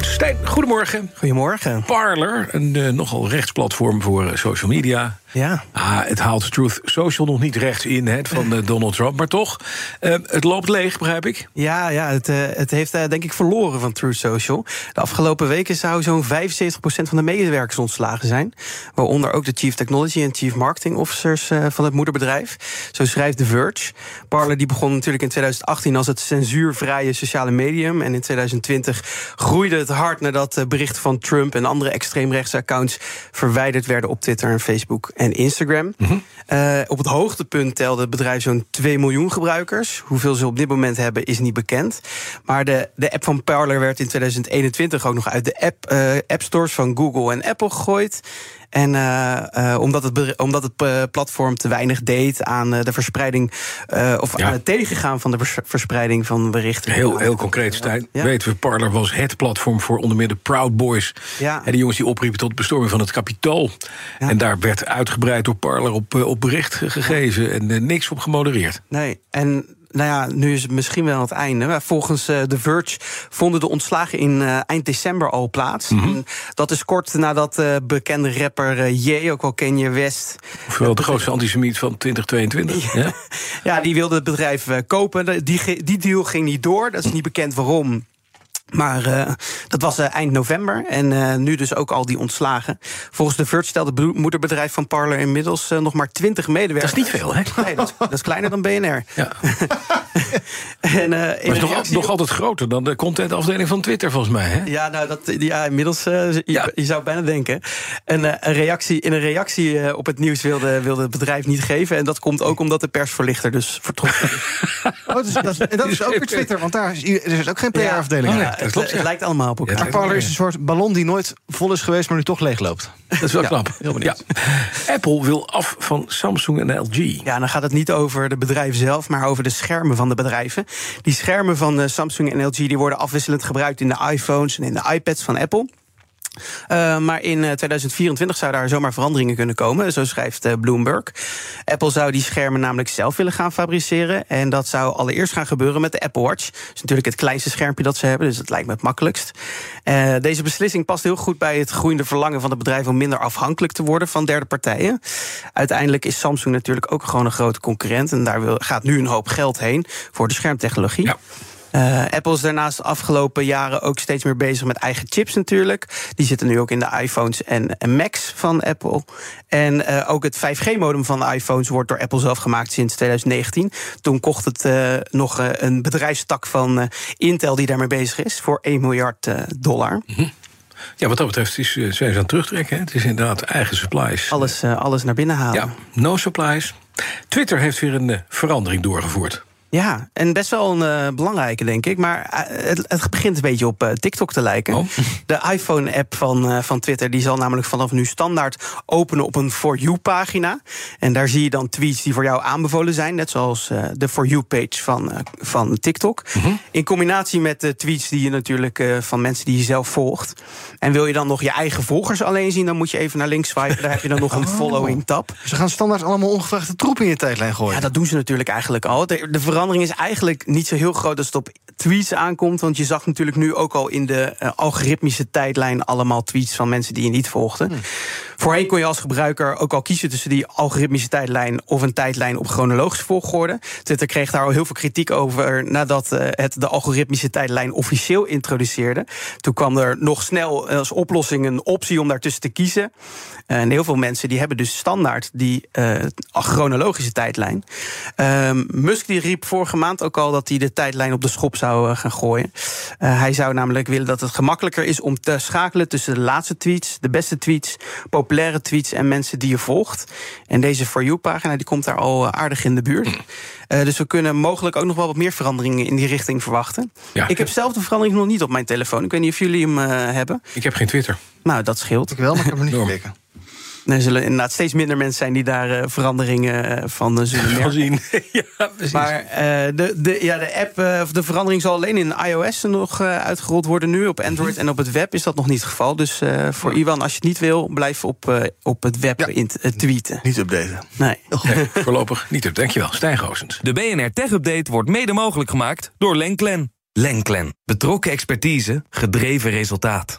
Stijn, goedemorgen. Goedemorgen. Parler, een uh, nogal rechtsplatform voor uh, social media. Ja. Ah, het haalt Truth Social nog niet rechts in hè, van uh, Donald Trump, maar toch. het loopt leeg, begrijp ik. Ja, ja het, het heeft denk ik verloren van Truth Social. De afgelopen weken zou zo'n 75% van de medewerkers ontslagen zijn. Waaronder ook de Chief Technology en Chief Marketing Officers van het moederbedrijf. Zo schrijft The Verge. Parler die begon natuurlijk in 2018 als het censuurvrije sociale medium. En in 2020 groeide het hard nadat berichten van Trump en andere extreemrechtse accounts verwijderd werden op Twitter en Facebook en Instagram. Mhm. Uh, op het hoogtepunt telde het bedrijf zo'n 2 miljoen gebruikers. Hoeveel ze op dit moment hebben is niet bekend. Maar de, de app van Parler werd in 2021 ook nog uit de app, uh, app stores van Google en Apple gegooid. En uh, uh, omdat het, omdat het uh, platform te weinig deed aan de verspreiding. of Ja. aan het tegengaan van de vers- verspreiding van berichten. Heel, heel concreet, Stijn. Ja. Weten we, Parler was het platform voor onder meer de Proud Boys. Ja. En die jongens die opriepen tot bestorming van het kapitool. Ja. En daar werd uitgebreid door Parler op, eh, op bericht gegeven. En eh, niks op gemodereerd. Nee, en nou ja, nu is het misschien wel het einde. Maar Volgens eh, The Verge vonden de ontslagen in eh, eind december al plaats. En Dat is kort nadat eh, bekende rapper Ye, ook wel Kanye West... Ofwel de grootste antisemiet van 2022. Ja. Ja, die wilde het bedrijf kopen. Die, die deal ging niet door. Dat is niet bekend waarom. Maar eh, dat was eh, eind november. En eh, nu dus ook al die ontslagen. Volgens de Verge stelt het moederbedrijf van Parler inmiddels nog maar 20 Dat medewerkers. is niet veel, hè? Nee, dat, is- dat is kleiner dan BNR. Ja. En, eh, Maar het is nog, reactie nog altijd groter dan de contentafdeling van Twitter, volgens mij. Hè? Ja, nou, dat, ja, inmiddels, je, Ja. je zou bijna denken. En, eh, een reactie, in een reactie eh, op het nieuws wilde, wilde het bedrijf niet geven. En dat komt ook omdat de persverlichter dus vertrokken is. Oh, dus dat, en dat is ook weer Twitter, want daar is, er is ook geen PR-afdeling. Oh, dat het, klopt, ja. het lijkt allemaal op elkaar. Ja, Maar Parler is een soort ballon die nooit vol is geweest, maar nu toch leeg loopt. Dat is wel Ja, knap. heel benieuwd. Ja. Apple wil af van Samsung en LG. Ja, dan gaat het niet over de bedrijven zelf, maar over de schermen van de bedrijven. Die schermen van eh, Samsung en LG die worden afwisselend gebruikt in de iPhones en in de iPads van Apple. Uh, maar in uh, 2024 zou daar zomaar veranderingen kunnen komen, zo schrijft uh, Bloomberg. Apple zou die schermen namelijk zelf willen gaan fabriceren. En dat zou allereerst gaan gebeuren met de Apple Watch. Dat is natuurlijk het kleinste schermpje dat ze hebben, dus dat lijkt me het makkelijkst. Deze beslissing past heel goed bij het groeiende verlangen van het bedrijf om minder afhankelijk te worden van derde partijen. Uiteindelijk is Samsung natuurlijk ook gewoon een grote concurrent. En daar gaat nu een hoop geld heen voor de schermtechnologie. Ja. Uh, Apple is daarnaast de afgelopen jaren ook steeds meer bezig met eigen chips natuurlijk. Die zitten nu ook in de iPhones en, en Macs van Apple. En uh, ook het 5G-modem van de iPhones wordt door Apple zelf gemaakt sinds 2019. Toen kocht het uh, nog een bedrijfstak van Intel die daarmee bezig is voor 1 miljard dollar. Mm -hmm. Ja, wat dat betreft is, zijn ze aan het terugtrekken. Hè? Het is inderdaad eigen supplies. Alles, alles naar binnen halen. Ja, no supplies. Twitter heeft weer een verandering doorgevoerd. Ja, en best wel een uh, belangrijke, denk ik. Maar uh, het, het, begint een beetje op uh, TikTok te lijken. Oh. De iPhone-app van, van Twitter die zal namelijk vanaf nu standaard openen op een For You-pagina. En daar zie je dan tweets die voor jou aanbevolen zijn. Net zoals de For You-page van, van TikTok. Mhm. -hmm. In combinatie met de tweets die je natuurlijk van mensen die je zelf volgt. En wil je dan nog je eigen volgers alleen zien, dan moet je even naar links swipen. Daar heb je dan nog een Oh. following-tab. Ze gaan standaard allemaal ongevraagde troep in je tijdlijn gooien. Ja, dat doen ze natuurlijk eigenlijk al. De, de verandering is eigenlijk niet zo heel groot als het op tweets aankomt. Want je zag natuurlijk nu ook al in de uh, algoritmische tijdlijn allemaal tweets van mensen die je niet volgde. Hm. Voorheen kon je als gebruiker ook al kiezen tussen die algoritmische tijdlijn of een tijdlijn op chronologische volgorde. Twitter kreeg daar al heel veel kritiek over nadat uh, het de algoritmische tijdlijn officieel introduceerde. Toen kwam er nog snel als oplossing een optie om daartussen te kiezen. En heel veel mensen die hebben dus standaard die uh, chronologische tijdlijn. Uh, Musk die riep vorige maand ook al dat hij de tijdlijn op de schop zou uh, gaan gooien. hij zou namelijk willen dat het gemakkelijker is om te schakelen tussen de laatste tweets, de beste tweets, populaire populaire tweets en mensen die je volgt. En deze For You-pagina die komt daar al eh, aardig in de buurt. Uh, dus we kunnen mogelijk ook nog wel wat meer veranderingen in die richting verwachten. Ja. Ik heb zelf de verandering nog niet op mijn telefoon. Ik weet niet of jullie hem uh, hebben. Ik heb geen Twitter. Nou, dat scheelt. Ik wel, maar ik heb hem niet gekeken. Er zullen inderdaad steeds minder mensen zijn die daar uh, veranderingen van uh, zullen merken. zien. ja, precies. Maar uh, de, de, ja, de app, of de verandering zal alleen in iOS nog uitgerold worden nu. Op Android en op het web is dat nog niet het geval. Dus voor Iwan, als je het niet wil, blijf op, op het web ja. in, tweeten. Niet updaten. Nee. nee voorlopig niet up. Dankjewel, Stijn Goosens. De BNR Tech Update wordt mede mogelijk gemaakt door Lenklen. Lenklen. Betrokken expertise, gedreven resultaat.